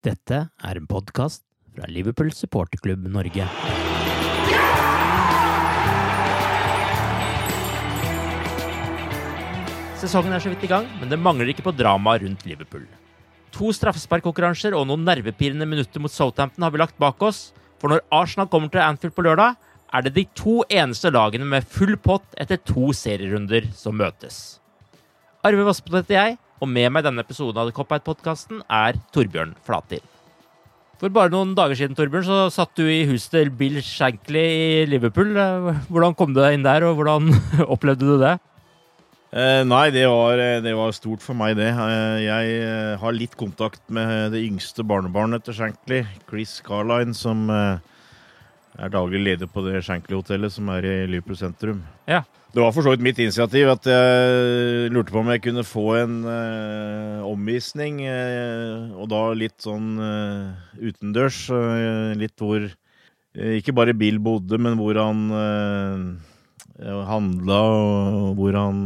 Dette er en podkast fra Liverpool supporterklubb Norge. Sesongen er så vidt i gang, men det mangler ikke på drama rundt Liverpool. To straffesparkkonkurranser og noen nervepirrende minutter mot Southampton har vi lagt bak oss, for når Arsenal kommer til Anfield på lørdag, er det de to eneste lagene med full pott etter to serierunder som møtes. Arve Vassbotn heter jeg, og med meg i denne episoden av The Cop-Out-podkasten er Torbjørn Flatil. For bare noen dager siden Torbjørn, så satt du i huset til Bill Shankly i Liverpool. Hvordan kom du deg inn der, og hvordan opplevde du det? Eh, nei, det var, det var stort for meg, det. Eh, jeg eh, har litt kontakt med det yngste barnebarnet til Shankly, Chris Carline, som eh, er daglig leder på det Shankly-hotellet som er i Liverpool sentrum. Ja. Det var for så vidt mitt initiativ at jeg lurte på om jeg kunne få en uh, omvisning, Uh, og da litt sånn uh, utendørs. litt hvor ikke bare Bill bodde, men hvor han handla, og hvor han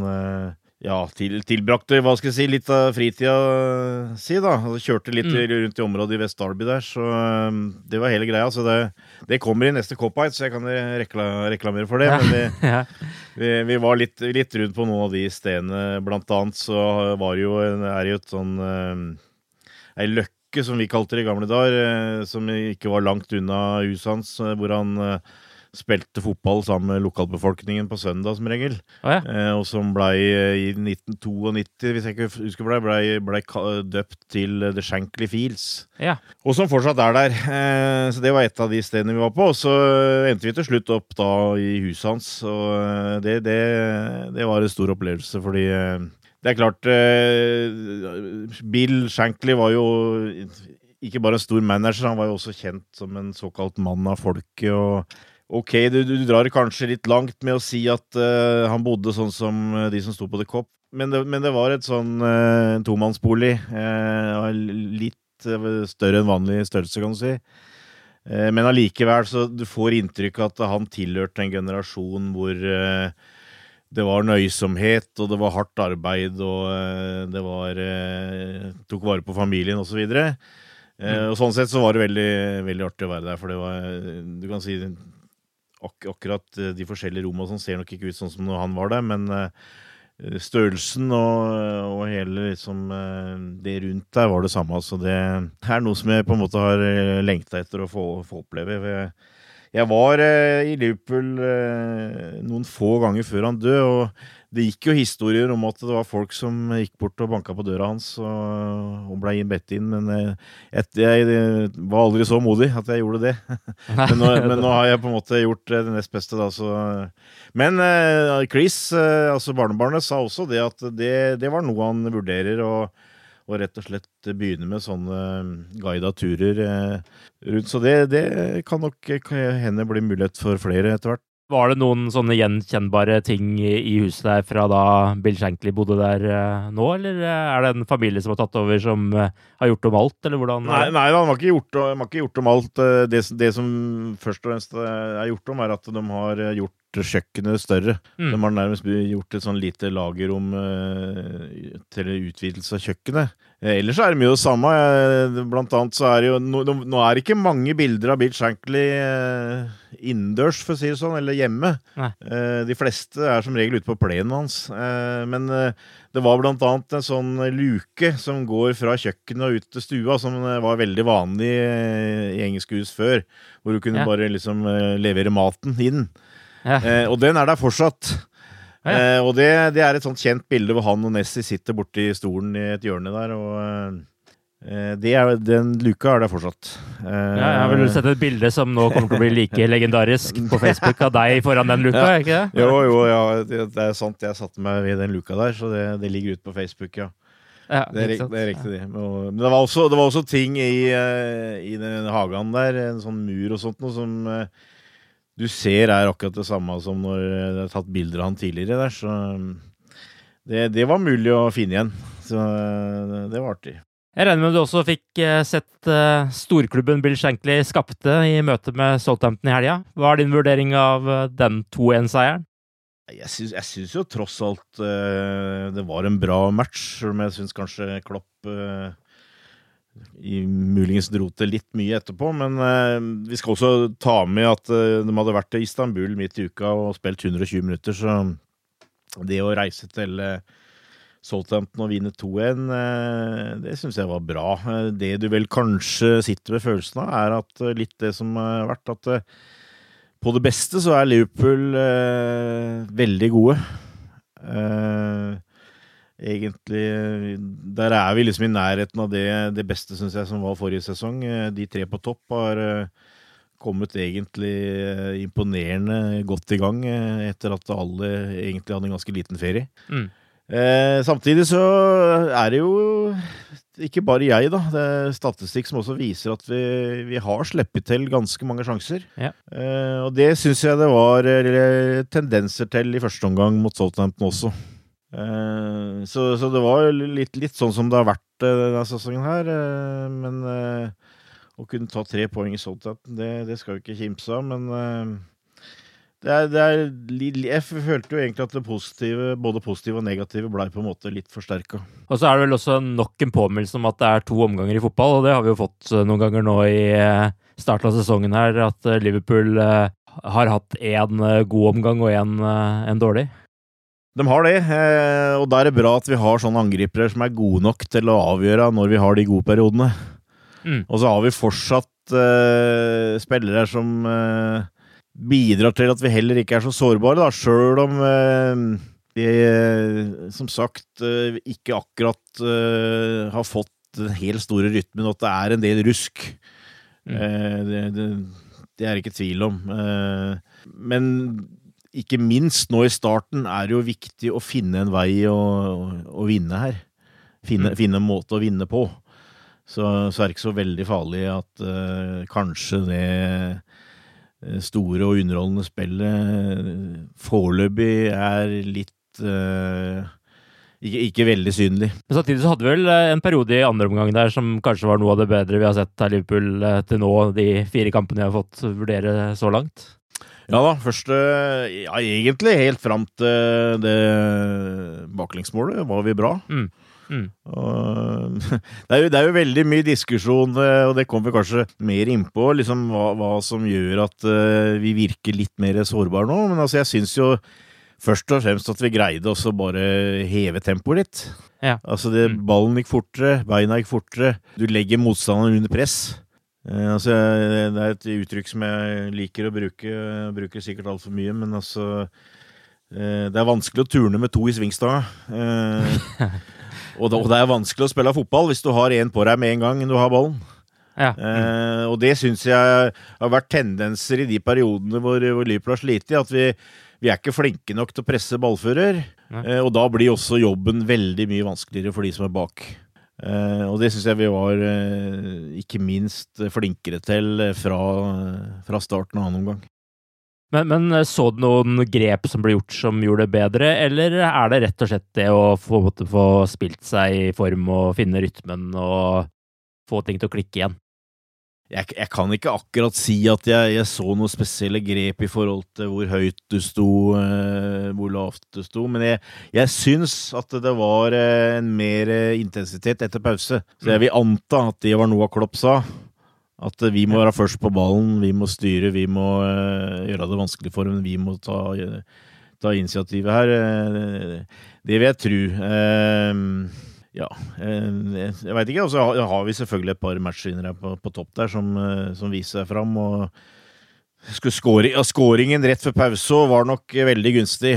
ja, til, tilbrakte hva skal jeg si, litt av fritida si. da, altså, Kjørte litt Mm. rundt i området i West Derby der, så eh, det var hele greia. Så det, det kommer i neste Cop-Out, så jeg kan rekla, reklamere for det. Men vi, Ja. vi, vi var litt, litt rundt på noen av de stedene. Blant annet så var det jo, er det jo et sånn eh, Ei løkke, som vi kalte det i gamle dager, eh, som ikke var langt unna huset hans, eh, hvor han eh, spilte fotball sammen med lokalbefolkningen på søndag, som regel. Oh, ja. Eh, og som blei eh, i 1992, hvis jeg ikke husker blei, blei, ble døpt til eh, The Shankly Fields. ja. Og som fortsatt er der. Eh, så det var et av de stedene vi var på. Og så endte vi til slutt opp da i huset hans. Og eh, det, det, det var en stor opplevelse, fordi eh, det er klart eh, Bill Shankly var jo ikke bare en stor manager, han var jo også kjent som en såkalt mann av folket. og Ok, du, du drar kanskje litt langt med å si at uh, han bodde sånn som eh, de som sto på The Cop, men det, men det var et sånn uh, tomannsbolig. Uh, litt større enn vanlig størrelse, kan du si. Men allikevel så du får inntrykk av at han tilhørte en generasjon hvor det var nøysomhet, og det var hardt arbeid, og det var Tok vare på familien, osv. Eh, og sånn sett så var det veldig, veldig artig å være der, for det var Du kan si ak akkurat eh, de forskjellige rommene som sånn ser nok ikke ut sånn som når han var der, men eh, størrelsen og, og hele liksom eh, det rundt der var det samme. Så det er noe som jeg på en måte har lengta etter å få, få oppleve. Jeg, var i Liverpool noen få ganger før han døde, og det gikk jo historier om at det var folk som gikk bort og banka på døra hans og, og ble bedt inn, men eh, jeg, jeg var aldri så modig at jeg gjorde det. men, nå, men nå har jeg på en måte gjort eh, det nest beste, da, så Men uh, Chris, uh, altså barnebarnet, sa også det at det, det var noe han vurderer. og og rett og slett begynne med sånne guida turer eh, rundt. Så det, det kan nok eh, hende bli mulighet for flere etter hvert. Var det noen sånne gjenkjennbare ting i, huset der fra da Bill Shankly bodde der eh, nå, eller eh, er det en familie som har tatt over, som eh, har gjort om alt, eller hvordan? Nei, nei han har ikke gjort, har ikke gjort om alt. Det, det som først og fremst er gjort om, er at de har gjort kjøkkenet større. Mm. De har nærmest gjort et sånn lite lagerrom eh, til utvidelse av kjøkkenet. Eh, ellers er det mye det samme. Eh, Blant annet så er det jo Nå, nå- er det ikke mange bilder av Bill Shankly eh, innendørs, for å si det sånn, eller hjemme. Eh, de fleste er som regel ute på plenen hans. Men det var blant annet en sånn luke som går fra kjøkkenet og ut til stua, som var veldig vanlig i engelske hus før. Hvor du kunne Ja. bare liksom levere maten inn. Ja. Eh, og den er der fortsatt. Ja. Eh, og det, det er et sånt kjent bilde hvor han og Nessie sitter borti stolen i et hjørne der. Og eh, det er, den luka er der fortsatt. Eh, Ja, jeg vil vel sett et bilde som nå kommer til å bli like legendarisk på Facebook av deg foran den luka, Ja. ikke det? Jo, jo, ja, det, det er sant. Jeg satte meg ved den luka der, så det, det ligger ute på Facebook, ja. Ja, Det er, det er riktig, det. Og- Men det var også, det var også ting i, eh, i den hagen der, en sånn mur og sånt, noe som eh, du ser er akkurat det samme som når det er tatt bilder av han tidligere der. Så mm, det, det var mulig å finne igjen. Så eh, det var artig. Jeg regner med du også fikk eh, sett eh, storklubben Bill Shankly skapte i møte med Southampton i helga. Hva er din vurdering av eh, den 2-1-seieren? Jeg syns, jo tross alt eh, det var en bra match, selv om jeg syns kanskje Klopp eh, muligens dro til litt mye etterpå. Men eh, vi skal også ta med at eh, de hadde vært til Istanbul midt i uka og spilt 120 minutter, så det å reise til eh, Southampton og vinne 2-1, eh, det syns jeg var bra. Det du vel kanskje sitter med følelsen av, er at litt det som har vært, at på det beste så er Liverpool veldig gode. Eh, egentlig Der er vi liksom i nærheten av det, det beste, syns jeg, som var forrige sesong. Eh, De tre på topp har eh, kommet egentlig eh, imponerende godt i gang etter at alle egentlig hadde en ganske liten ferie. Mm. Eh, samtidig så er det jo ikke bare jeg, da. Det er statistikk som også viser at vi, vi har sluppet til ganske mange sjanser. Ja. Eh, og det syns jeg det var tendenser til i første omgang mot Southampton også. Eh, så, så det var jo litt, litt sånn som det har vært eh, denne sesongen her. eh, men å kunne ta tre poeng i Southampton, det, det skal vi ikke kimse av. Men det er, det er, jeg følte jo egentlig at det positive, både positive og negative blei på en måte litt forsterka. Og så er det vel også nok en påminnelse om at det er to omganger i fotball, og det har vi jo fått noen ganger nå i starten av sesongen her, at Liverpool har hatt én god omgang og én dårlig. De har det, eh, og da er det bra at vi har sånne angripere som er gode nok til å avgjøre når vi har de gode periodene. Mm. Og så har vi fortsatt uh, spillere som uh, bidrar til at vi heller ikke er så sårbare, sjøl om uh, de som sagt ikke akkurat har fått den helt store rytmen, og at det er en del rusk. Mm. Det, det, det er det ikke tvil om. Men ikke minst nå i starten er det jo viktig å finne en vei å, å vinne her. Finne, Mm. finne en måte å vinne på. Så, så er det ikke så veldig farlig at uh, kanskje det eh, store og underholdende spillet foreløpig er litt uh, ikke, ikke veldig synlig. Men samtidig så hadde vi vel en periode i andre omgang der som kanskje var noe av det bedre vi har sett av Liverpool til nå, de fire kampene vi har fått vurdere så langt. Ja da, først Ja, egentlig helt fram til det baklengsmålet var vi bra. Mm. Mm. Og, det, er jo, det er jo veldig mye diskusjon, eh, og det kommer vi kanskje mer innpå, liksom hva, hva som gjør at eh, vi virker litt mer sårbare nå. Men altså, jeg syns jo først og fremst at vi greide også bare heve tempoet litt. Ja. Altså, det, Mm. ballen gikk fortere, beina gikk fortere. Du legger motstanderen under press. Eh, altså, det er et uttrykk som jeg liker å bruke. Jeg bruker sikkert altfor mye, men altså eh, Det er vanskelig å turne med to i svingstanga. Eh, og, og det er vanskelig å spille fotball hvis du har én på deg med en gang du har ballen. Ja. Eh, og det syns jeg har vært tendenser i de periodene hvor, hvor Liverpool har slitt. At vi, vi er ikke flinke nok til å presse ballfører. Og da blir også jobben veldig mye vanskeligere for de som er bak. Eh, og det syns jeg vi var eh, ikke minst flinkere til eh, fra, fra starten av annen omgang. Men, men, så du noen grep som ble gjort som gjorde det bedre, eller er det rett og slett det å få, få spilt seg i form og finne rytmen og få ting til å klikke igjen? Jeg, jeg kan ikke akkurat si at jeg, jeg, så noen spesielle grep i forhold til hvor høyt du sto, eh, hvor lavt du sto, men jeg, jeg syns at det var eh, en mer intensitet etter pause. Så jeg vil anta at det var noe Klopp sa. At vi må være først på ballen, vi må styre, vi må uh, gjøre det vanskelig for dem. Vi må ta, uh, ta initiativet her. Det vil jeg tro. Ja, jeg veit ikke. Og så har, har vi selvfølgelig et par matchvinnere på, på, topp der som, som, viser seg fram. og Skåring, Skåringen rett før pause var nok veldig gunstig,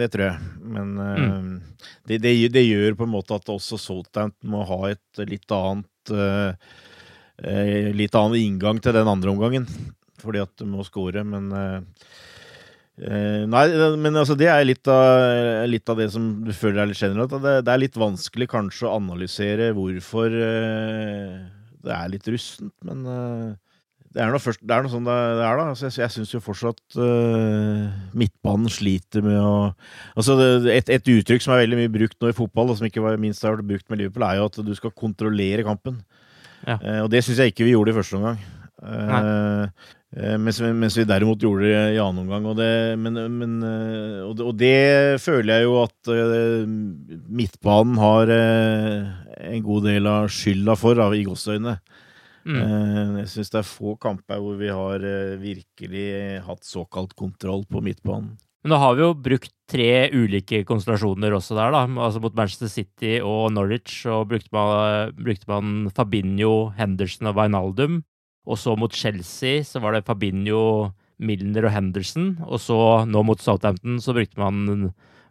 det tror jeg. Men mm. det, det, det, gjør på en måte at også Southampton må ha et litt annet Eh, litt annen inngang til den andre omgangen, fordi at du må score, men eh, Nei, men altså, det er litt av, litt av, det som du føler er litt generelt. Det, det, er litt vanskelig kanskje å analysere hvorfor det er litt rustent, men er først, det er noe sånn det er, da. Altså, jeg jeg syns jo fortsatt uh, midtbanen sliter med å Altså, det, et, et, uttrykk som er veldig mye brukt nå i fotball, og som ikke var minst har vært brukt med Liverpool, er jo at du skal kontrollere kampen. Ja. Uh, og det syns jeg ikke vi gjorde i første omgang. Uh, mens, mens, vi derimot gjorde det i annen omgang. Og det, men, men, og det, og det føler jeg jo at midtbanen har en god del av skylda for, av, i gåseøynene. Mm. Jeg syns det er få kamper hvor vi har virkelig hatt såkalt kontroll på midtbanen. Men nå har vi jo brukt tre ulike konstellasjoner også der, da. Altså mot Manchester City og Norwich, og brukte man, brukte man Fabinho, Henderson og Wijnaldum. Og så mot Chelsea så var det Fabinho, Milner og Henderson. Og så nå mot Southampton så brukte man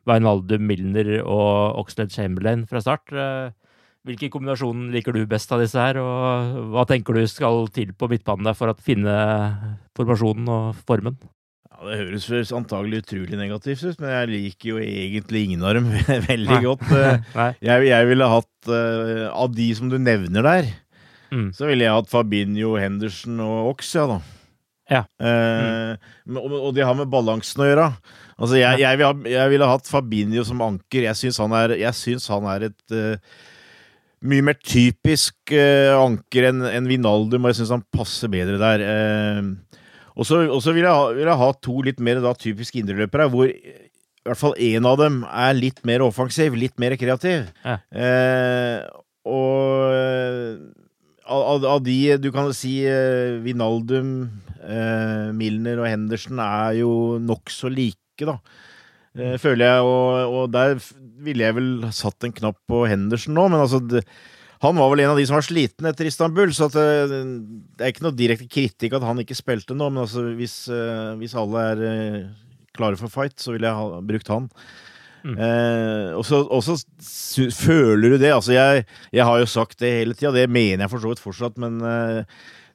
Wijnaldum, Milner og Oxlade Chamberlain fra start. Eh, hvilken kombinasjon liker du best av disse her, og hva tenker du skal til på midtbanen der for å finne formasjonen og formen? Ja, Det høres antagelig utrolig negativt ut, men jeg liker jo egentlig ingen av dem veldig Nei. godt. Eh, jeg, jeg, ville hatt uh, Av de som du nevner der, mm. så ville jeg hatt Fabinho, Henderson og Ox, ja da. Ja. Eh, mm. og, og, det har med balansen å gjøre. Altså, jeg, jeg, ville, jeg ville hatt Fabinho som anker. Jeg syns han han er et uh, mye mer typisk anker enn en Vinaldum, og jeg syns han passer bedre der. Uh, og så vil, vil, jeg ha to litt mer da, typiske indreløpere, hvor i hvert fall én av dem er litt mer offensiv, litt mer kreativ. Ja. Eh, og av, av, de du kan si uh, Vinaldum, uh, Milner og Henderson er jo nokså like, da. Uh, føler jeg, og, og, der ville jeg vel satt en knapp på Henderson nå, men altså det, han var vel en av de som var sliten etter Istanbul, så det, det, er ikke noe direkte kritikk at han ikke spilte nå, men altså, hvis, hvis alle er klare for fight, så ville jeg ha brukt han. Mm. Eh, og så føler du det. Altså, jeg, jeg, har jo sagt det hele tida, det mener jeg for så vidt fortsatt, men eh,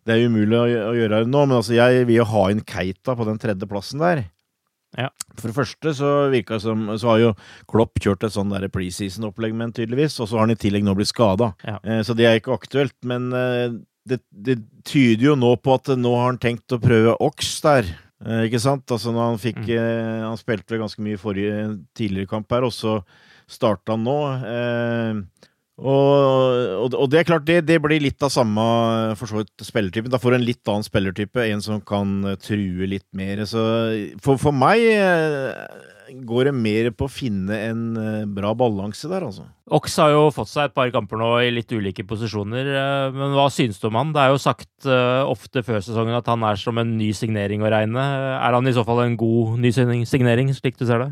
det er umulig å, å gjøre det nå. Men altså, jeg vil jo ha inn Keita på den tredje plassen der. Ja. For det første så virka som Så har jo Klopp kjørt et sånn preseason-opplegg med tydeligvis, og så har han i tillegg nå blitt skada. Ja. Eh, så det er ikke aktuelt. Men eh, det, det, tyder jo nå på at nå har han tenkt å prøve Ox der. Eh, ikke sant? Altså når han fikk mm. Han spilte vel ganske mye i forrige tidligere kamp her, og så starta han nå. Og, og, det er klart, det, det, blir litt av samme for så vidt spillertypen. Da får du en litt annen spillertype, en som kan eh, true litt mer. Så for, for meg eh, går det mer på å finne en eh, bra balanse der, altså. Ox har jo fått seg et par kamper nå i litt ulike posisjoner, men hva synes du om han? Det er jo sagt ofte før sesongen at han er som en ny signering å regne. Er han i så fall en god ny signering, slik du ser det?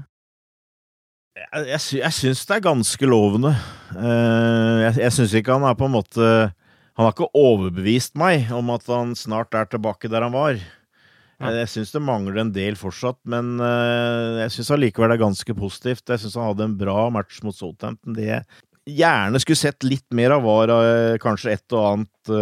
Jeg, jeg, syns det er ganske lovende. Jeg jeg syns ikke han er på en måte Han har ikke overbevist meg om at han snart er tilbake der han var. Ja. Jeg, syns det mangler en del fortsatt, men uh, jeg syns allikevel det er ganske positivt. Jeg syns han hadde en bra match mot Southampton. Det jeg gjerne skulle sett litt mer av, var uh, kanskje et og annet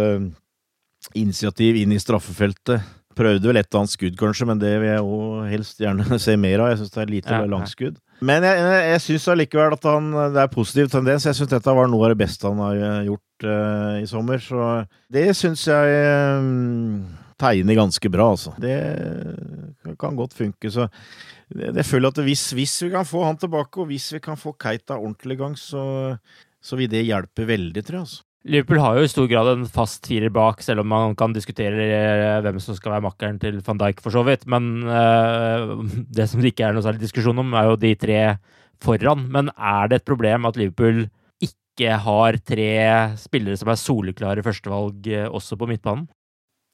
initiativ inn i straffefeltet. Prøvde vel et og annet skudd, kanskje, men det vil jeg òg helst gjerne se mer av. Jeg syns det er lite ja, langskudd. Men jeg, jeg, jeg syns allikevel at han, det er positiv tendens. Jeg syns dette var noe av det beste han har gjort uh, i sommer. Så det syns jeg um, tegner ganske bra, altså. Det kan godt funke. Så jeg føler at hvis, hvis, vi kan få han tilbake, og hvis vi kan få Keita ordentlig i gang, så, så vil det hjelpe veldig, tror jeg. altså. Liverpool har jo i stor grad en fast firer bak, selv om man kan diskutere eh, hvem som skal være makkeren til van Dijk, for så vidt. Men uh, det som det ikke er noe særlig diskusjon om, er jo de tre foran. Men er det et problem at Liverpool ikke har tre spillere som er soleklare førstevalg eh, også på midtbanen?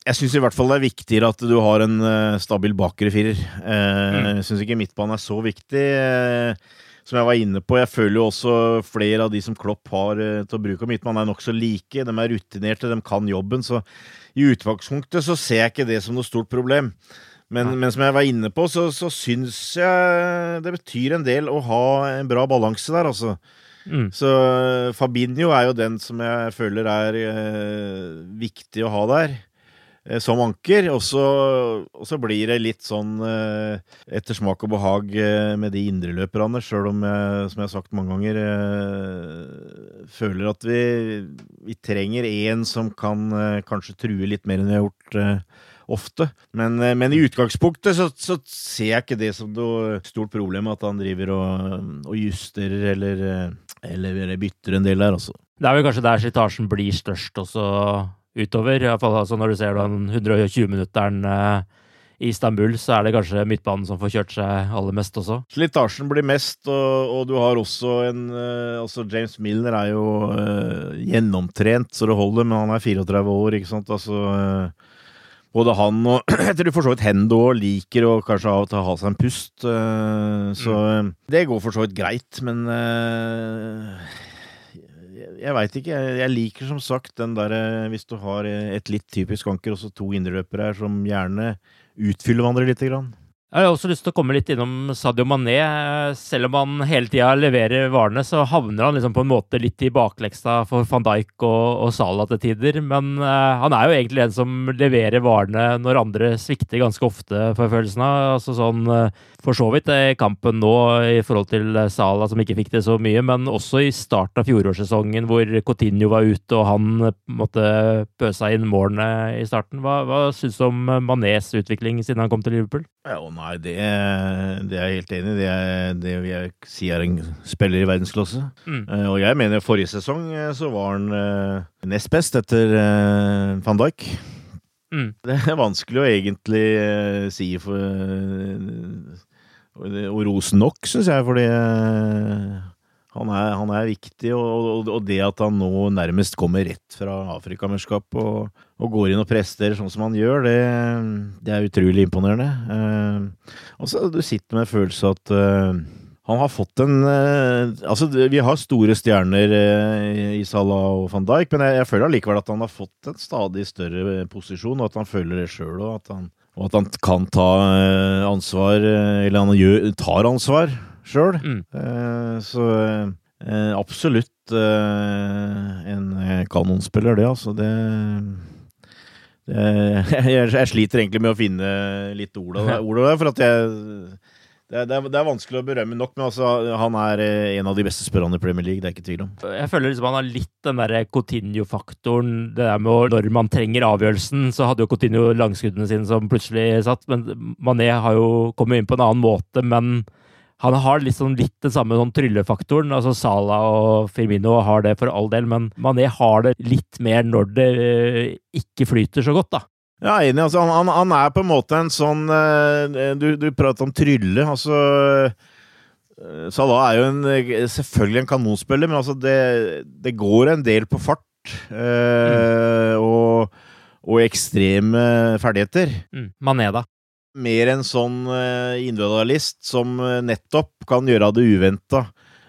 Jeg syns i hvert fall det er viktigere at du har en uh, stabil bakre firer. Uh, mm. Jeg syns ikke midtbanen er så viktig. Uh, som jeg var inne på, jeg føler jo også flere av de som Klopp har til å bruke midtbanen, er nokså like. De er rutinerte, de kan jobben. Så i utgangspunktet så ser jeg ikke det som noe stort problem. Men, men som jeg var inne på, så, så syns jeg det betyr en del å ha en bra balanse der, altså. Mm. Så Fabinho er jo den som jeg føler er eh, viktig å ha der. Eh, som anker. Og så, og så, blir det litt sånn eh, etter smak og behag eh, med de indreløperne, sjøl om jeg, som jeg har sagt mange ganger, eh, føler at vi, vi trenger én som kan eh, kanskje true litt mer enn vi har gjort ofte. Men, eh, men, i utgangspunktet så, så, ser jeg ikke det som noe stort problem at han driver og, og justerer eller, eh, eller, bytter en del der, altså. Det er vel kanskje der slitasjen blir størst også utover. I hvert fall altså når du ser den 120-minutteren eh, i Istanbul, så er det kanskje midtbanen som får kjørt seg aller mest også. Slitasjen blir mest, og, og du har også en altså James Milner er jo uh, gjennomtrent så det holder, men han er 34 år, ikke sant. Altså uh, både han og jeg tror for så vidt Hendo liker å kanskje av og til ha seg en pust. Uh, så mm. det går for så vidt greit, men uh, jeg, veit ikke. Jeg, jeg, liker som sagt den derre Hvis du har et litt typisk anker og så to indreløpere her som gjerne utfyller hverandre lite grann. Jeg har også lyst til å komme litt innom Sadio Mané. Selv om han hele tida leverer varene, så havner han liksom på en måte litt i bakleksa for van Dijk og, og Salah til tider. Men uh, han er jo egentlig en som leverer varene når andre svikter ganske ofte, for følelsen av. Altså sånn, uh, for så vidt i kampen nå i forhold til Salah, som ikke fikk det så mye, men også i starten av fjorårssesongen hvor Coutinho var ute og han måtte pøse inn målene i starten. Hva, hva syns du om Manés utvikling siden han kom til Liverpool? Ja, nei, det, det, er jeg helt enig i. Det, det vil jeg si er en spiller i verdensklasse. Mm. Uh, og jeg mener forrige sesong eh, så var han uh, nest best etter uh, van Dijk. Mm. Det er vanskelig å egentlig si for Og rose nok, syns jeg, fordi han er, han er, viktig, og, og, det at han nå nærmest kommer rett fra Afrikamesterskapet og, og, går inn og prester sånn som han gjør, det, det er utrolig imponerende. Eh, og så du sitter med en følelse at eh, han har fått en eh, Altså, vi har store stjerner i Salah og van Dijk, men jeg, jeg føler allikevel at han har fått en stadig større posisjon, og at han føler det sjøl òg. Og at han kan ta ansvar, eller han gjør, tar ansvar sjøl. Mm. Eh, så eh, absolutt eh, en kanonspiller, det, altså. Det jeg, jeg, sliter egentlig med å finne litt ord av det, for at jeg det er, det, er, vanskelig å berømme nok, men altså, han er en av de beste spørrerne i Premier League. Det er ikke tvil om. Jeg føler liksom han har litt den der Coutinho-faktoren. Det der med å, Når man trenger avgjørelsen, så hadde jo Coutinho langskuddene sine som plutselig satt. Men Mané har jo kommet inn på en annen måte. Men han har liksom litt den samme sånn tryllefaktoren. altså Sala og Firmino har det for all del, men Mané har det litt mer når det uh, ikke flyter så godt, da. Ja, enig. Altså, han, han, er på en måte en sånn uh, Du, du prater om trylle. Altså uh, Salah er jo en, selvfølgelig en kanonspiller, men altså det, det går en del på fart. Mm. og, og ekstreme ferdigheter. Mm. Mané, da? Mer en sånn eh, individualist som eh, nettopp kan gjøre det uventa.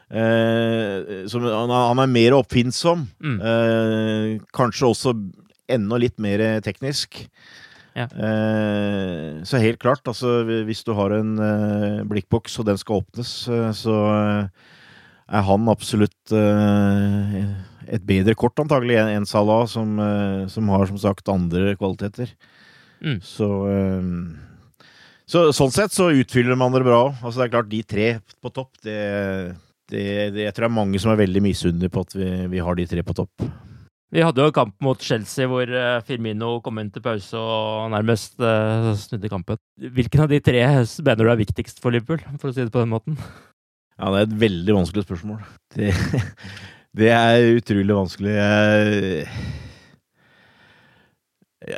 Eh, han, han, er mer oppfinnsom. Mm. Eh, kanskje også enda litt mer teknisk. Ja. Eh, så helt klart, altså hvis du har en eh, blikkboks og den skal åpnes, så er han absolutt et bedre kort antagelig enn Salah, som, som, har som sagt andre kvaliteter. Mm. Så så, sånn sett så utfyller man det bra. Altså, det er klart, de tre på topp, det, det, det Jeg tror det er mange som er veldig misunnelige på at vi, vi, har de tre på topp. Vi hadde jo en kamp mot Chelsea hvor eh, Firmino kom inn til pause og nærmest uh, snudde kampen. Hvilken av de tre mener du er viktigst for Liverpool, for å si det på den måten? Ja, det er et veldig vanskelig spørsmål. Det, det er utrolig vanskelig.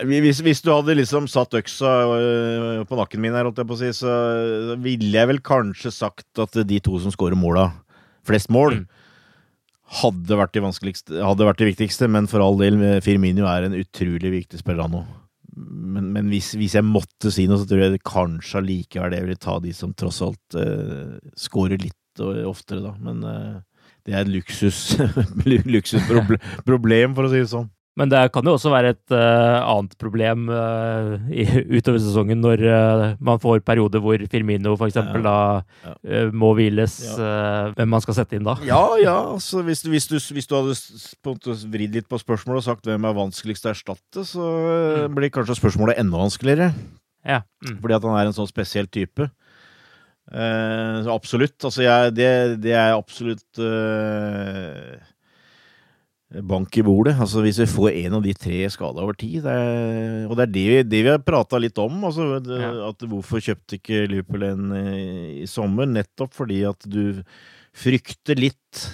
Hvis, hvis, du hadde liksom satt øksa øh, på nakken min, her, jeg si, så ville jeg vel kanskje sagt at de to som scorer måla, flest mål, mm. hadde, vært de hadde vært det viktigste. Men for all del, Firmino er en utrolig viktig spiller, nå. Men, men hvis, hvis, jeg måtte si noe, så tror jeg det kanskje allikevel jeg ville ta de som tross alt uh, scorer litt oftere, da. Men uh, det er et luksus, luksusproblem, for å si det sånn. Men det kan jo også være et uh, annet problem uh, i, utover sesongen, når uh, man får perioder hvor Firmino f.eks. Ja, da uh, må hviles. Ja. hvem man skal sette inn da? Ja, ja. Altså, hvis, hvis, du, hvis, du, hadde vridd litt på spørsmålet og sagt hvem er vanskeligst å erstatte, så mm. blir kanskje spørsmålet enda vanskeligere. Ja. Mm. Fordi at han er en sånn spesiell type. absolutt. Altså, jeg, det, det, er absolutt bank i bordet. Altså Hvis vi får en av de tre skada over tid. Det er, og det er det vi, det vi har prata litt om. Altså, det, ja. at Hvorfor kjøpte ikke Liverpool en i, i sommer? Nettopp fordi at du frykter litt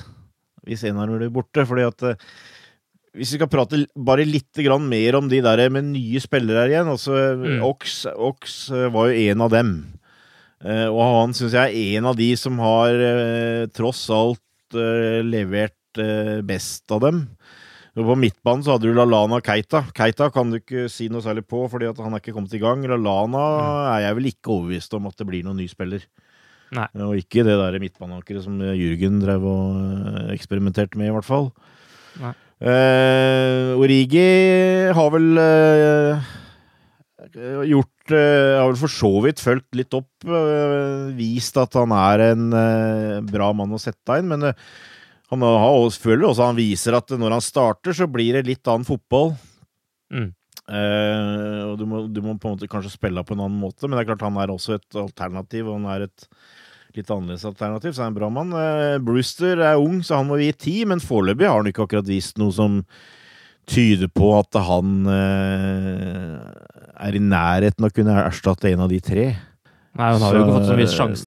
hvis en av dem blir borte. fordi at hvis vi skal prate bare litt mer om de der med nye spillere her igjen altså mm. Ox, Ox var jo en av dem. Og han syns jeg er en av de som har tross alt levert Eh, best av dem. På midtbanen så hadde du Lalana Keita. Keita kan du ikke si noe særlig på, fordi han er ikke kommet i gang. Lalana mm. er jeg vel ikke overbevist om at det blir noen ny spiller. Nei. Og ikke det der midtbaneankeret som Jürgen drev og eh, eksperimenterte med, i hvert fall. Eh, Origi har vel uh, gjort uh, Har vel for så vidt fulgt litt opp. Vist at han er en bra mann å sette inn, men han har, føler også han viser at når han starter, så blir det litt annen fotball. Mm. Eh, og du må, du må, på en måte kanskje spille på en annen måte, men det er klart han er også et alternativ, og han er et litt annerledes alternativ, så er han en bra mann. Eh, Brewster er ung, så han må vi gi tid, men foreløpig har han ikke akkurat vist noe som tyder på at han eh, er i nærheten av å kunne erstatte en av de tre. Nei, han har jo ikke fått så mye sjanse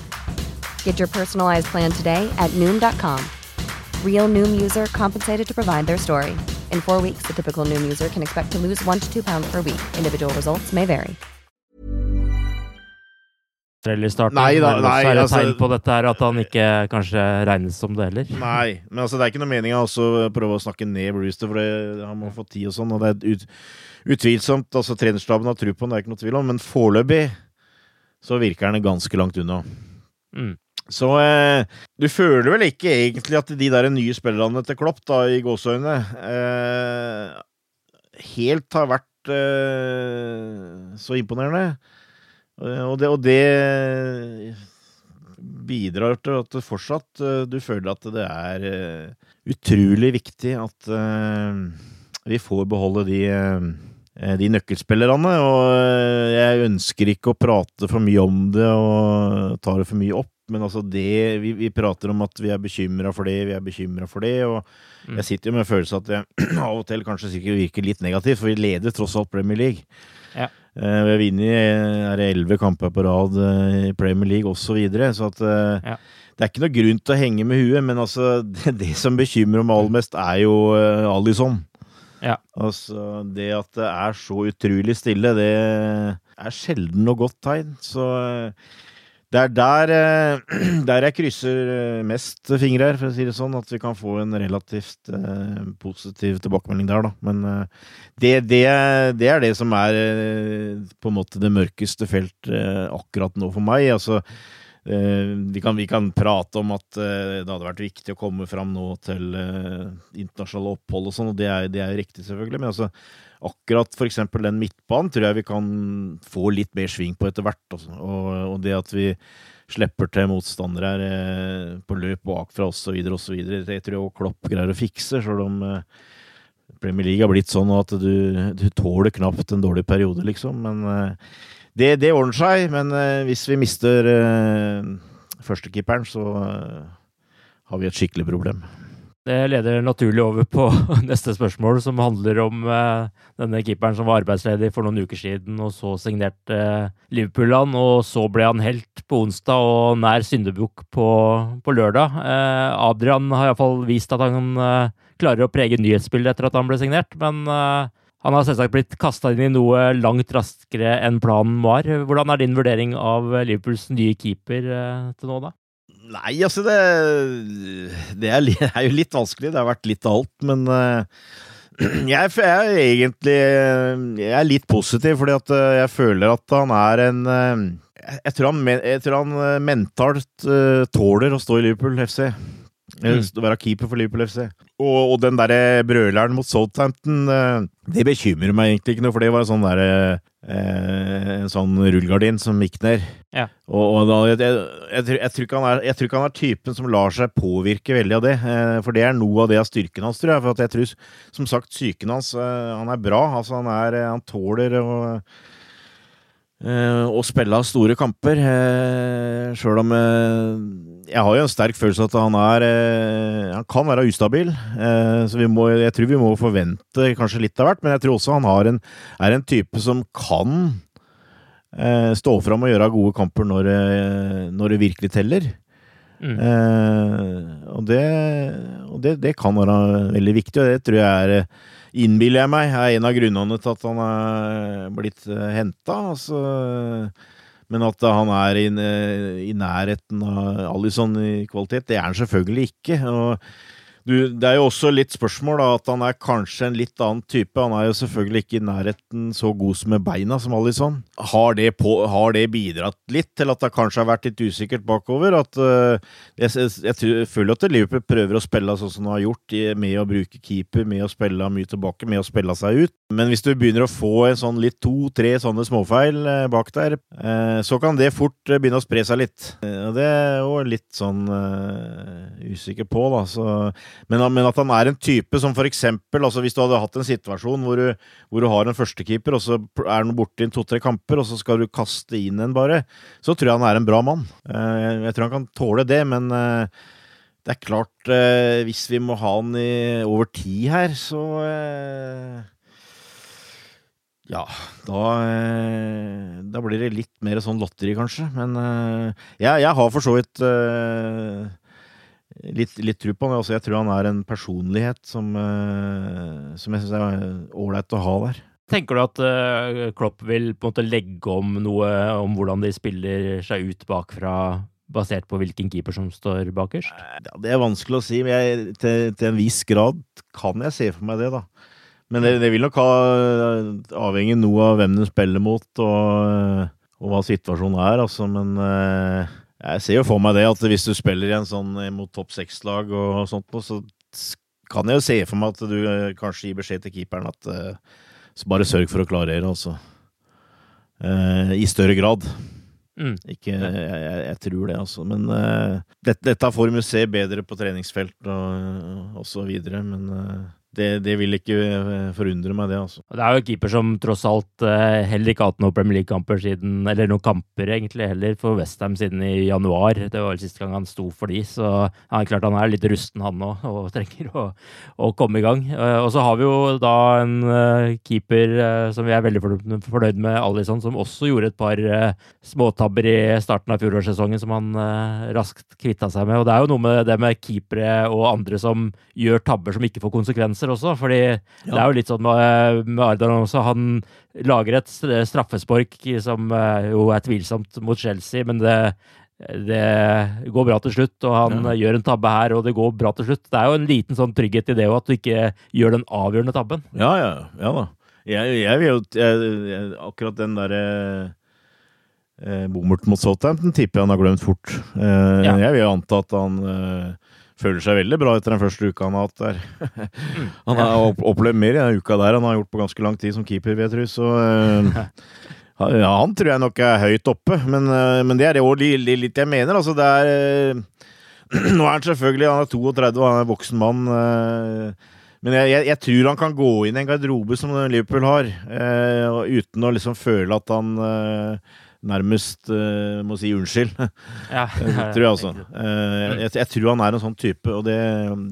Get your personalized plan today at Noom.com. Real Noom user compensated to provide their story. In four weeks, the typical Noom user can expect to lose one to two pounds per week. Individual results may vary. Starten. Nei da, nei. Det er det altså- tegn på dette her at han ikke kanskje regnes som det heller. Nei, men altså, det er ikke noe mening å prøve å snakke ned Brewster, for det, han må få tid og sånn. Og det er ut, utvilsomt. altså Trenerstaben har tro på han, det er ikke noe tvil om, men foreløpig så virker han ganske langt unna. Mm. Så eh, du føler vel ikke egentlig at de der nye spillerne til Klopp, da, i gåseøynene, eh, helt har vært eh, så imponerende? Eh, Og det, og det bidrar til at fortsatt eh, du føler at det er eh, utrolig viktig at vi får beholde de, de nøkkelspillerne. Og jeg ønsker ikke å prate for mye om det og ta det for mye opp, men altså det Vi, vi prater om at vi er bekymra for det, vi er bekymra for det, og Mm. jeg sitter jo med en følelse at jeg av og til kanskje sikkert virker litt negativt, for vi leder tross alt Premier League. Ja. Uh, Vi har vunnet det elleve kamper på rad uh, i Premier League osv. Så, videre, så at uh, Ja. det er ikke noe grunn til å henge med huet, men altså, det, det som bekymrer meg aller mest, er jo uh, Alison. Ja. Altså, det at det er så utrolig stille, det er sjelden noe godt tegn. Så eh, det er der, eh, der jeg krysser eh, mest fingre her, for å si det sånn, at vi kan få en relativt eh, positiv tilbakemelding der, da. Men det, det, det er det som er på en måte det mørkeste felt eh, akkurat nå for meg. Altså, vi, kan, vi kan prate om at eh, det hadde vært viktig å komme fram nå til eh, internasjonale opphold og sånn, og det er, det er riktig, selvfølgelig. Men altså, akkurat eksempel den midtbanen tror jeg vi kan få litt mer sving på etter hvert. Altså. Og, og det at vi slipper til motstandere her eh, på løp bakfra osv., osv. Det tror jeg også Klopp greier å fikse, sjøl om eh, Premier League har blitt sånn at du, du tåler knapt en dårlig periode, liksom. Men eh, det, det ordner seg. Men eh, hvis vi mister eh, førstekeeperen, så eh, har vi et skikkelig problem. Det leder naturlig over på neste spørsmål, som handler om eh, denne keeperen som var arbeidsledig for noen uker siden, og så signerte eh, Liverpool han, og så ble han helt på onsdag og nær syndebukk på, på lørdag. Eh, Adrian har iallfall vist at han klarer å prege nyhetsbildet etter at han ble signert, men eh, han har selvsagt blitt kasta inn i noe langt raskere enn planen var. Hvordan er din vurdering av Liverpools nye keeper eh, til nå, da? Nei, altså det, det, er, det er jo litt vanskelig. Det har vært litt av alt, men eh, jeg, jeg er egentlig Jeg er litt positiv, fordi at eh, jeg føler at han er en jeg, tror han, jeg tror han mentalt tåler å stå i Liverpool FC. Mm. Være keeper for Liverpool FC. Og, og den derre brøleren mot Southampton, eh, det bekymrer meg egentlig ikke noe, for det var sånn derre eh, En sånn rullegardin som gikk ned. Ja. Og, da, jeg, jeg, jeg, tror- er, jeg tror ikke han er typen som lar seg påvirke veldig av det. Eh, for det er noe av det av styrken hans, tror jeg. For jeg tror, som sagt, psyken hans Han er bra. Altså, han, er, han tåler å eh, å spille store kamper. Eh, Sjøl om eh, Jeg har jo en sterk følelse at han er eh, Han kan være ustabil. eh, så vi må, jeg tror vi må forvente kanskje litt av hvert, men jeg tror også han har en, er en type som kan eh, stå fram og gjøre gode kamper når, når det virkelig teller. Mm. Eh, og det, og det, det kan være veldig viktig, og det tror jeg er Innbiller jeg meg er en av grunnene til at han er blitt uh, henta. Altså, men at han er i, eh, i nærheten av Alison i kvalitet, det er han selvfølgelig ikke. Og du, det er jo også litt spørsmål da, at han er kanskje en litt annen type. Han er jo selvfølgelig ikke i nærheten så god som med beina som Alison. Har har det bidratt litt til at det kanskje har vært litt usikkert bakover? At, uh, jeg, jeg, jeg, føler at Liverpool prøver å spille sånn som de har gjort, med å bruke keeper, med å spille mye tilbake, med å spille seg ut. Men hvis du begynner å få en sånn litt to-tre sånne småfeil uh, bak der, uh, så kan det fort begynne å spre seg litt. Det er jo litt sånn usikker på, da. Så, men, men at han er en type som for eksempel altså Hvis du hadde hatt en situasjon hvor du, hvor du har en førstekeeper, og så er han borte i to-tre kamper, og så skal du kaste inn en bare, så tror jeg han er en bra mann. Eh, jeg, tror han kan tåle det, men eh, det er klart, eh, hvis vi må ha han i over tid her, så Ja, da, da blir det litt mer sånn lotteri, kanskje. Men jeg, jeg har for så vidt litt, litt tro på han. Altså, jeg tror han er en personlighet som, eh, som jeg syns er ålreit å ha der. Tenker du at uh, Klopp vil på en måte legge om noe om hvordan de spiller seg ut bakfra, basert på hvilken keeper som står bakerst? Ja, det er vanskelig å si, men jeg, til, til, en viss grad kan jeg se for meg det, da. Men det, det vil nok ha avhengig noe av hvem de spiller mot, og, og hva situasjonen er, altså. Men uh, jeg ser jo for meg det at hvis du spiller i en sånn mot topp seks-lag og sånt, så kan jeg jo se for meg at du kanskje gir beskjed til keeperen at uh, bare sørg for å klarere, altså. Eh, I større grad. Mm. Ikke, jeg, jeg, jeg, tror det, altså. Men eh, dette, dette får vi se bedre på treningsfelt og, og så videre. Men eh, det, det, vil ikke eh, forundre meg, det. altså. Det er jo en keeper som tross alt eh, heller ikke har hatt noen Premier League-kamper siden Eller noen kamper, egentlig, heller, for Westham siden i januar. Det var vel siste gang han sto for de, så ja, klart han er litt rusten, han òg, og trenger å, å, komme i gang. Eh, og så har vi jo da en keeper som vi er veldig fornøyd med, Alison, som også gjorde et par småtabber i starten av fjorårssesongen som han raskt kvitta seg med. Og det er jo noe med det med keepere og andre som gjør tabber som ikke får konsekvenser konsekvenser også. fordi ja. det er jo litt sånn med, med Ardan også. Han lager et straffespark som eh, jo er tvilsomt mot Chelsea, men det, det går bra til slutt, og han ja. gjør en tabbe her, og det går bra til slutt. Det er jo en liten sånn trygghet i det òg, at du ikke gjør den avgjørende tabben. Ja, ja, ja da. Jeg, jeg vil jo Akkurat den derre eh, bommert mot Southampton tipper jeg han har glemt fort. Eh, ja. Jeg vil jo anta at han eh, føler seg veldig bra etter den første uka han har hatt der. han har opplevd mer i den uka der han har gjort på ganske lang tid som keeper, vet du. Så uh, ja, han tror jeg nok er høyt oppe, men, uh, men det er det òg litt jeg mener. Altså, det er uh, Nå er han selvfølgelig han er 32 og han er en voksen mann. Men jeg, jeg, jeg, tror han kan gå inn i en garderobe som Liverpool har, uten å liksom føle at han nærmest uh, må si unnskyld. Ja, tror jeg altså. Uh, jeg, jeg, tror han er en sånn type, og det,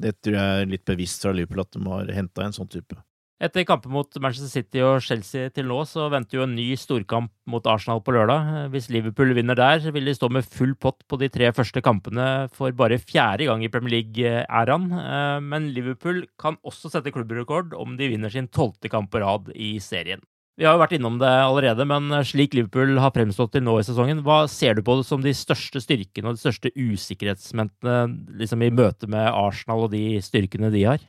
det tror jeg er litt bevisst fra Liverpool at de har henta en sånn type. Etter kampen mot Manchester City og Chelsea til nå, så venter jo en ny storkamp mot Arsenal på lørdag. Hvis Liverpool vinner der, vil de stå med full pott på de tre første kampene for bare fjerde gang i Premier League-æraen. Eh, men Liverpool kan også sette klubbrekord om de vinner sin tolvte kamp på rad i serien. Vi har jo vært innom det allerede, men slik Liverpool har fremstått til nå i sesongen, hva ser du på som de største styrkene og de største usikkerhetsmomentene liksom i møte med Arsenal og de styrkene de har?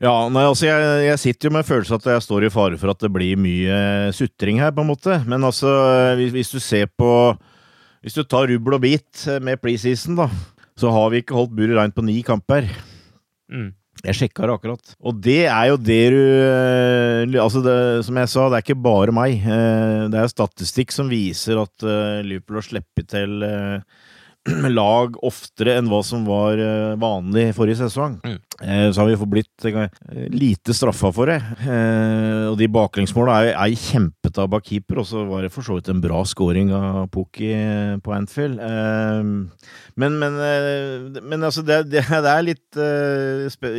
Ja, nei, altså jeg, jeg sitter jo med følelsen at jeg står i fare for at det blir mye sutring her, på en måte. Men altså, hvis, hvis du ser på Hvis du tar rubbel og bit med preseason, da, så har vi ikke holdt buret reint på ni kamper. Mm. Jeg sjekka det akkurat. Og det er jo det du eh, Altså, det, som jeg sa, det er ikke bare meg. Eh, det er statistikk som viser at eh, Liverpool har sluppet til lag oftere enn hva som var vanlig forrige sesong. Mm. Så har vi fått blitt lite straffa for det. Og de baklengsmåla er, er kjempetabba keeper, og så var det for så vidt en bra scoring av Pukki på Anfield. Men, men, eh, men altså, det, det, er litt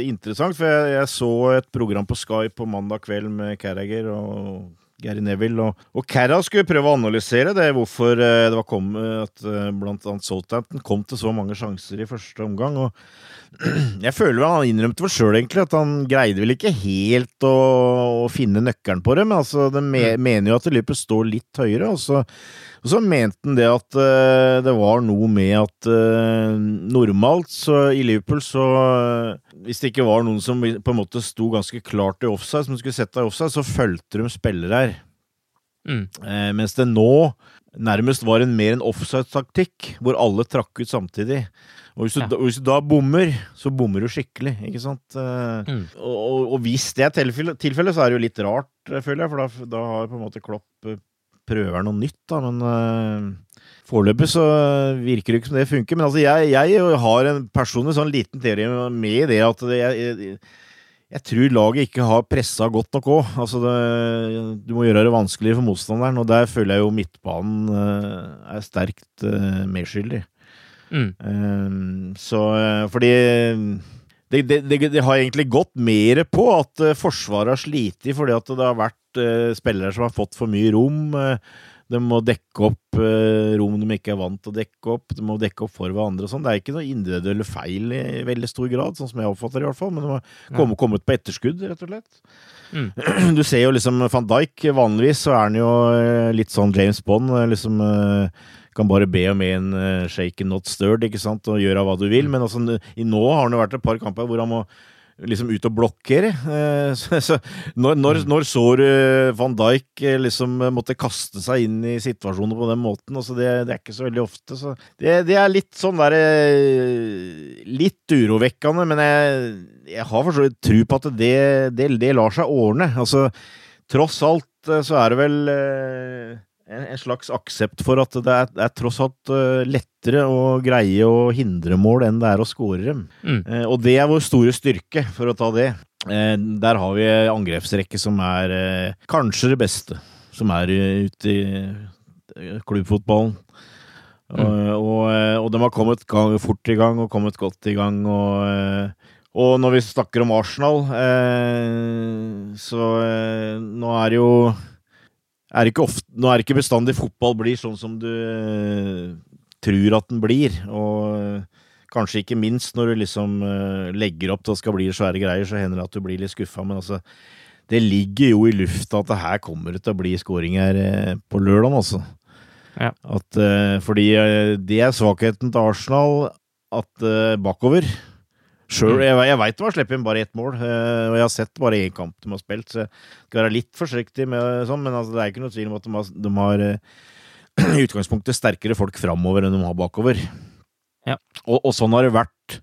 interessant, for jeg, jeg, så et program på Sky på mandag kveld med Carragher og Gary Neville. Og, og Carra skulle prøve å analysere det, hvorfor uh, det var kommet at uh, blant annet Southampton kom til så mange sjanser i første omgang. og jeg føler vel han innrømte vel sjøl egentlig at han greide vel ikke helt å, å finne nøkkelen på det, men altså, de me, mener jo at løpet står litt høyere. og så og så mente han det at uh, det var noe med at uh, normalt så i Liverpool så uh, Hvis det ikke var noen som på en måte sto ganske klart i offside, som skulle sette deg i offside, så fulgte de spillere her. Mm. mens det nå nærmest var en mer en offside-taktikk, hvor alle trakk ut samtidig. Og hvis du, ja. hvis du, da bommer, så bommer du skikkelig, ikke sant? Mm. Og, og, og, hvis det er tilfellet, så er det jo litt rart, føler jeg, for da, da har på en måte Klopp prøver noe nytt, da, men uh, foreløpig så virker det ikke som det funker. Men altså, jeg, jeg har en personlig sånn liten teori med det at jeg, jeg, jeg tror laget ikke har pressa godt nok òg. Altså du må gjøre det vanskeligere for motstanderen, og der føler jeg jo midtbanen uh, er sterkt uh, medskyldig. Mm. Eh, så eh, fordi det, det, det, har egentlig gått mer på at eh, Forsvaret har slitt fordi at det har vært eh, spillere som har fått for mye rom. eh, de må dekke opp eh, rom de ikke er vant til å dekke opp. De må dekke opp for hverandre og sånn. Det er ikke noe individuelle feil i veldig stor grad, sånn som jeg oppfatter det i hvert fall. Men de har kommet, kommet på etterskudd, rett og slett. Mm. Du ser jo liksom van Dijk. Vanligvis så er han jo litt sånn James Bond. liksom kan bare be om en uh, shaken not stirred, ikke sant, og gjøre hva du vil. Men altså, i nå har det vært et par kamper hvor han må liksom ut og blokkere. Eh, når, når, når så du van Dijk eh, liksom måtte kaste seg inn i situasjoner på den måten? Altså det, det er ikke så veldig ofte. Så det, det er litt sånn derre Litt urovekkende, men jeg, jeg har for så vidt tro på at det, det, lar seg ordne. Altså, tross alt eh, så er det vel eh, en, en slags aksept for at det er, det er tross alt uh, lettere å greie å hindre mål enn det er å skåre dem. Mm. Eh, og det er vår store styrke, for å ta det. Eh, der har vi angrepsrekke som er eh, kanskje det beste som er ute i klubbfotballen. Mm. Og, og, eh, og de har kommet fort i gang og kommet godt i gang. og... eh, og når vi snakker om Arsenal, eh, så eh, nå er det jo er ikke ofte, Nå er det ikke bestandig fotball blir sånn som du eh, tror at den blir. Og eh, kanskje ikke minst når du liksom eh, legger opp til at det skal bli svære greier, så hender det at du blir litt skuffa. Men altså, det ligger jo i lufta at det her kommer det til å bli skåring her på lørdag, altså. Ja. At, fordi det er svakheten til Arsenal, at bakover Sjøl, jeg, jeg veit de har sluppet inn bare ett mål, eh, og jeg har sett bare én kamp de har spilt, så jeg skal være litt forsiktig med sånn, men altså, det er ikke noe tvil om at de har, de har eh, i utgangspunktet sterkere folk framover enn de har bakover. Ja. Og, og sånn har det vært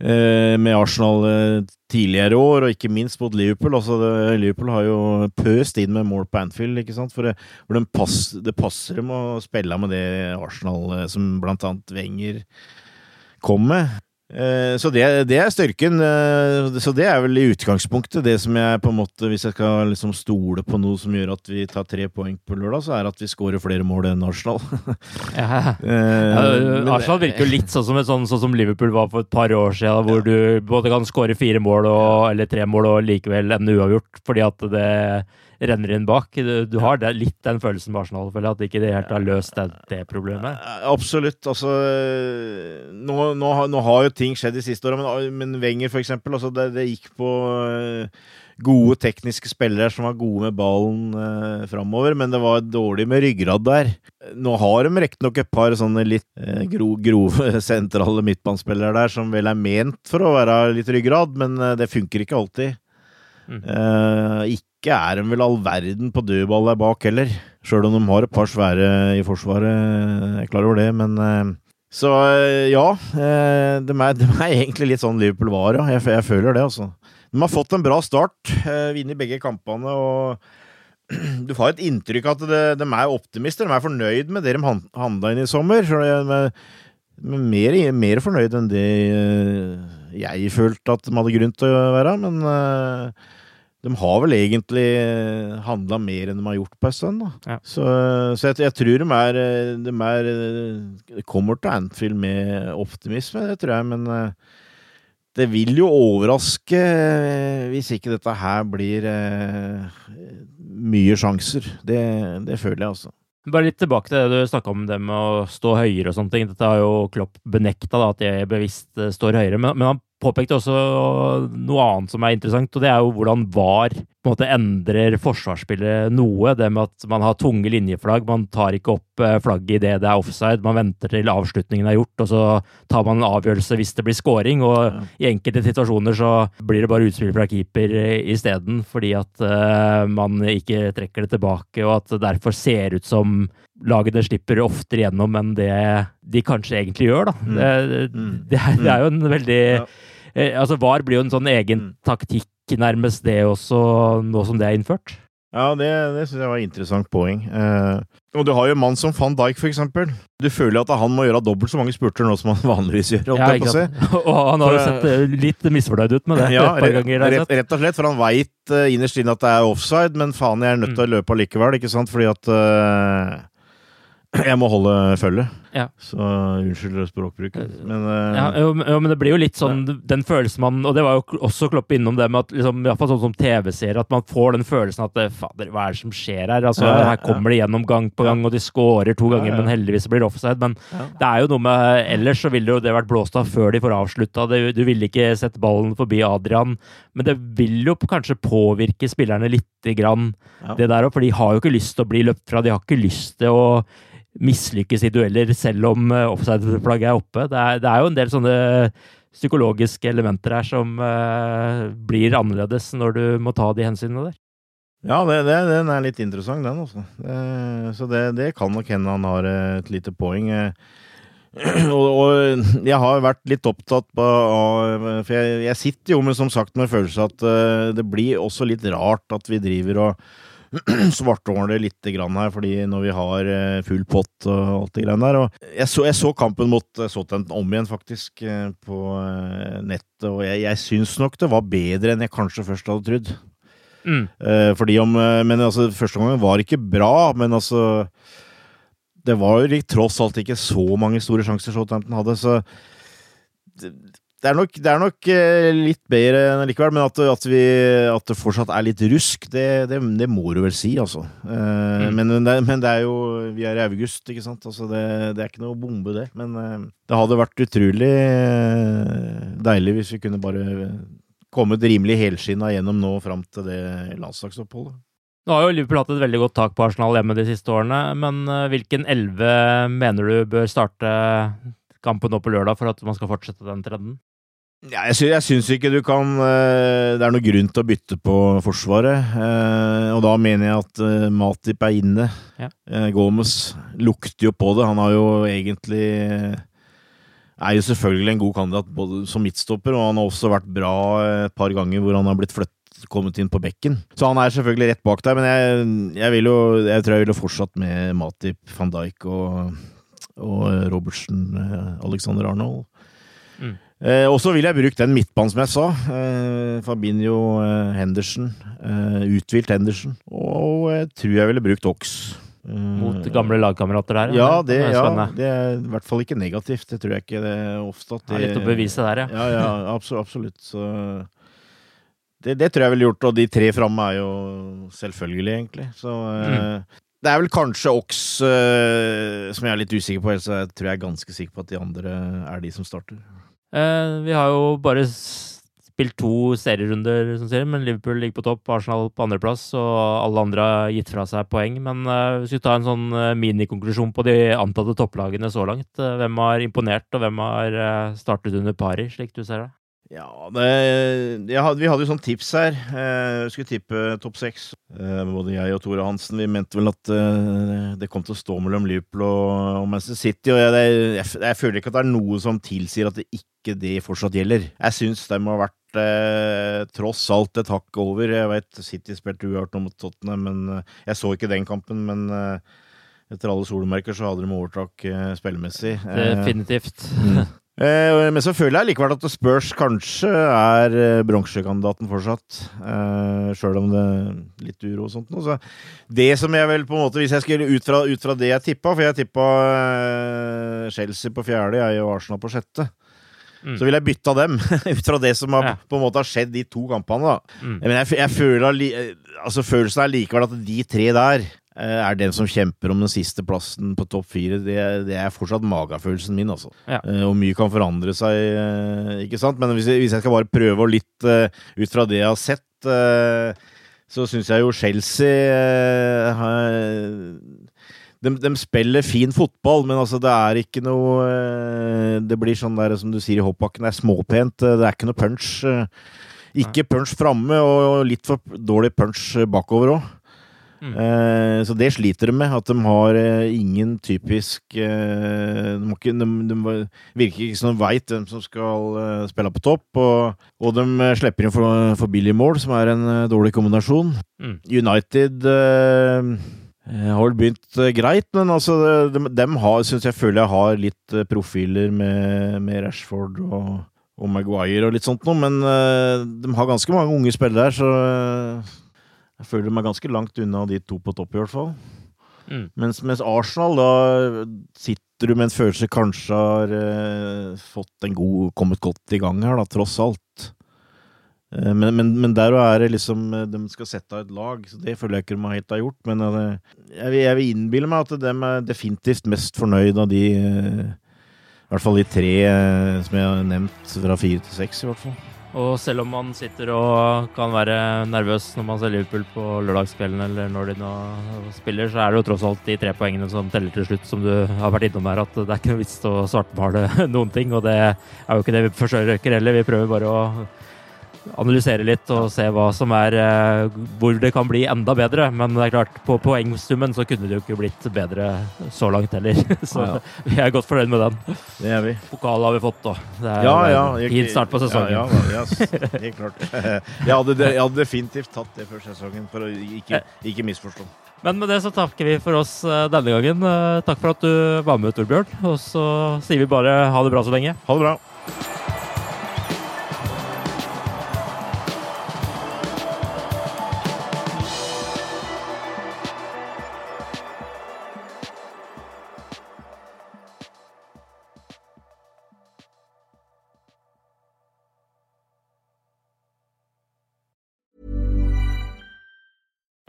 eh, med Arsenal eh, tidligere år, og ikke minst mot Liverpool. Altså, det, Liverpool har jo pøst inn med mål på Anfield, ikke sant? for det, for de pass, det passer dem å spille med det Arsenal eh, som blant annet Wenger kom med. Eh, Så det, det er styrken. eh, Så det er vel i utgangspunktet det som jeg på en måte Hvis jeg skal liksom stole på noe som gjør at vi tar tre poeng på lørdag, så er det at vi skårer flere mål enn Arsenal. Ja. Eh, Ja, Arsenal virker jo litt sånn som, et sånn, sånn som Liverpool var for et par år siden, hvor du både kan skåre fire mål og, eller tre mål og likevel ende uavgjort, fordi at det renner inn bak. Du, du har det, litt den følelsen med Arsenal, føler jeg, at ikke de helt har løst det, det problemet. Absolutt. Altså nå, nå, har- nå har jo ting skjedd de siste åra, men, men Wenger, for eksempel, altså det, det gikk på eh, gode tekniske spillere som var gode med ballen eh, framover, men det var dårlig med ryggrad der. Nå har de riktignok et par sånne litt eh, gro, grove sentrale midtbanespillere der som vel er ment for å være litt ryggrad, men eh, det funker ikke alltid. Mm. Eh, ikke er de vel all verden på dødball der bak heller, sjøl om de har et par svære i forsvaret. Jeg er klar over det, men eh, Så eh, ja, eh, de er, de er egentlig litt sånn Liverpool var, ja. Jeg, jeg føler det, altså. De har fått en bra start, eh, vunnet begge kampene, og du får et inntrykk av at de, de er optimister. De er fornøyd med det de han- handla inn i sommer. Så de er, er mer, mer fornøyd enn det eh, jeg følte at de hadde grunn til å være. Men eh, de har vel egentlig handla mer enn de har gjort på en stund. Ja. Så, så jeg, jeg tror de er, eh, de er eh, kommer til Anfield med optimisme, det tror jeg. Men eh, det vil jo overraske eh, hvis ikke dette her blir eh, mye sjanser. Det, det føler jeg, altså. Bare litt tilbake til det du snakka om, det med å stå høyere og sånne ting. Dette har jo Klopp benekta, at jeg bevisst eh, står høyere. Men, men han påpekte også noe annet som er interessant, og det er jo hvordan VAR på en måte endrer forsvarsspillet noe. Det med at man har tunge linjeflagg. Man tar ikke opp eh, flagget idet det er offside. Man venter til avslutningen er gjort, og så tar man en avgjørelse hvis det blir scoring. Og i enkelte situasjoner så blir det bare utspill fra keeper eh, isteden, fordi at uh, man ikke trekker det tilbake, og at det derfor ser ut som lagene slipper oftere gjennom enn det de kanskje egentlig gjør, da. Mm. Det, Mm. det, er, det er jo en veldig Ja. Eh, Altså, VAR blir jo en sånn egen Mm. taktikk, nærmest det også, nå som det er innført. Ja, det, det syns jeg var et interessant poeng. Eh, og du har jo en mann som van Dijk, for eksempel. Du føler at han må gjøre dobbelt så mange spurter nå som han vanligvis gjør. Ja? Og han har jo sett eh, litt misfornøyd ut med det Ja, rett, ganger. rett, rett og slett, for han veit uh, innerst inne at det er offside, men faen, jeg er nødt til å Mm. løpe allikevel, ikke sant, fordi at uh, jeg må holde følge. Ja. Så unnskyld språkbruken. Men uh, Ja, jo, men- jo, men det blir jo litt sånn den følelsen man Og det var jo også Klopp innom det med at liksom, i hvert fall sånn som TV-seere, at man får den følelsen at eh, fader, hva er det som skjer her? Altså, Ja, ja, Her kommer de gjennom gang på gang, og de scorer to ganger, Ja, ja. men heldigvis blir det offside. Men det er jo noe med Ellers så ville jo det vært blåst av før de får avslutta. Du ville ikke sett ballen forbi Adrian, men det vil jo kanskje påvirke spillerne lite grann, Ja. det der òg, for de har jo ikke lyst til å bli løpt fra. De har ikke lyst til å mislykkes i dueller selv om eh, offside-flagget er oppe. Det er, det er jo en del sånne psykologiske elementer her som uh, blir annerledes når du må ta de hensynene der. Ja, det, det, den er litt interessant, den også. Det, så det, det kan nok hende han har et lite poeng. Eh, Og, og jeg har vært litt opptatt av For jeg, jeg sitter jo med, som sagt, med følelse at eh, det blir også litt rart at vi driver og svartåler litt grann her, fordi når vi har eh, full pott og alt det greiene der. Og jeg, så, jeg så kampen mot Southampton om igjen, faktisk, eh, på eh, nettet, og jeg, jeg syns nok det var bedre enn jeg kanskje først hadde trodd. Mm. Fordi om Men altså, første gangen var ikke bra, men altså Det var jo tross alt ikke så mange store sjanser Southampton hadde, så det, er nok, det er nok eh, litt bedre likevel, men at, at, vi, at det fortsatt er litt rusk, det, det, det må du vel si, altså. Eh, Mm. men, men, det, er jo Vi er i august, ikke sant. Altså det, det er ikke noe bombe, det. Men eh, det hadde vært utrolig deilig hvis vi kunne bare kommet rimelig helskinna gjennom nå fram til det landslagsoppholdet. Nå har jo Liverpool hatt et veldig godt tak på Arsenal hjemme de siste årene, men hvilken elleve mener du bør starte kampen nå på lørdag for at man skal fortsette den trenden? Ja, jeg, sy syns ikke du kan eh, Det er noe grunn til å bytte på Forsvaret. eh, og da mener jeg at eh, Matip er inne. Ja. Gomez lukter jo på det. Han har jo egentlig Er jo selvfølgelig en god kandidat både som midtstopper, og han har også vært bra et par ganger hvor han har blitt flyttet kommet inn på bekken. Så han er selvfølgelig rett bak der, men jeg, jeg jo Jeg tror jeg ville fortsatt med Matip, van Dijk og, og Robertsen, eh, Alexander Arnold. Mm. Eh, og så vil jeg bruke den midtbanen som jeg sa. Eh, Fabinho eh, Henderson. Eh, uthvilt Henderson. Og jeg tror jeg ville brukt Ox. Eh, Mot gamle lagkamerater der? Ja, det, ja, det er i hvert fall ikke negativt. Det tror jeg ikke det er ofte at Det litt å bevise der, ja. Ja, ja, absolutt. absolutt. Så det, det tror jeg ville gjort, og de tre framme er jo selvfølgelig, egentlig. Så eh, det er vel kanskje Ox uh, som jeg er litt usikker på, ellers jeg tror jeg er ganske sikker på at de andre er de som starter. Uh, vi har jo bare spilt to serierunder, som sier, men Liverpool ligger på topp, Arsenal på andreplass, og alle andre har gitt fra seg poeng. Men uh, hvis vi tar en sånn eh, minikonklusjon på de antatte topplagene så langt, eh, hvem har imponert, og hvem har eh, startet under pari, slik du ser det? Ja, det, jeg hadde, vi hadde jo sånn tips her. Eh, skulle tippe topp seks. Eh, både jeg og Tore Hansen vi mente vel at eh, det kom til å stå mellom Liverpool og, Manchester City. Og jeg, det, jeg, jeg føler ikke at det er noe som tilsier at det ikke det fortsatt gjelder. Jeg syns de har vært eh, tross alt et hakk over. Jeg vet City spilte uavgjort nå mot Tottenham, men jeg så ikke den kampen. Men eh, etter alle solmerker så hadde de overtak eh, spillemessig. Definitivt. Eh, men så føler jeg likevel at Spurs kanskje er eh, bronsekandidaten fortsatt. Eh, Sjøl om det er litt uro og sånt. noe. Så det som jeg vel på en måte Hvis jeg skulle ut fra, ut fra det jeg tippa, for jeg tippa eh, Chelsea på fjerde, jeg og Arsenal på sjette. Mm. Så vil jeg bytte av dem, ut fra det som har, Ja. på en måte har skjedd de to kampene. da. Mm. Men jeg, jeg føler eh, altså Følelsen er likevel at de tre der eh, er den som kjemper om den siste plassen på topp fire. Det, det er fortsatt magefølelsen min, altså. Ja. Eh, og mye kan forandre seg, eh, ikke sant? Men hvis jeg, hvis jeg skal bare prøve litt eh, ut fra det jeg har sett, eh, så syns jeg jo Chelsea eh, har- de, de spiller fin fotball, men altså det er ikke noe eh, Det blir sånn der som du sier i hoppbakken, det er småpent. eh, Det er ikke noe punch. eh, Ikke punch framme, og litt for dårlig punch bakover òg. Mm. Eh, så det sliter de med. At de har eh, ingen typisk eh, de, må ikke, de, de virker ikke som de veit hvem som skal spille på topp. Og, og de slipper inn for, for billig mål, som er en dårlig kombinasjon. Mm. United har vel begynt greit, men altså de, de har, syns jeg føler jeg har litt profiler med, med Rashford og, og Maguire og litt sånt noe, men de har ganske mange unge spillere her, så jeg føler er ganske langt unna de to på topp, i hvert fall. Mm. Mens, mens Arsenal, da sitter du med en følelse kanskje har eh, fått en god Kommet godt i gang her, da, tross alt. Eh, men, men, men der er det liksom eh, De skal sette av et lag, så det føler jeg ikke de helt har gjort. Men eh, jeg, vil, jeg vil innbille meg at de er definitivt mest fornøyd av de eh, I hvert fall de tre eh, som jeg har nevnt, fra fire til seks, i hvert fall. Og selv om man sitter og kan være nervøs når man ser Liverpool på lørdagskvelden eller når de nå spiller, så er det jo tross alt de tre poengene som teller til slutt, som du har vært innom her, at det er ikke noe vits å svartmale noen ting. Og det er jo ikke det vi forsøker heller. Vi prøver bare å analysere litt og se hva som er eh, hvor det kan bli enda bedre. Men det er klart, på poengsummen så kunne det jo ikke blitt bedre så langt heller. Så Ja, vi er godt fornøyd med den. Det er vi. Pokal har vi fått, da. Det er Ja, ja. en fin start på sesongen. Ja, ja, helt klart. Jeg hadde, jeg hadde definitivt tatt det før sesongen, for å ikke, ikke misforstå. Men med det så takker vi for oss eh, denne gangen. Eh, Takk for at du var med, Torbjørn. Og så sier vi bare ha det bra så lenge. Ha det bra.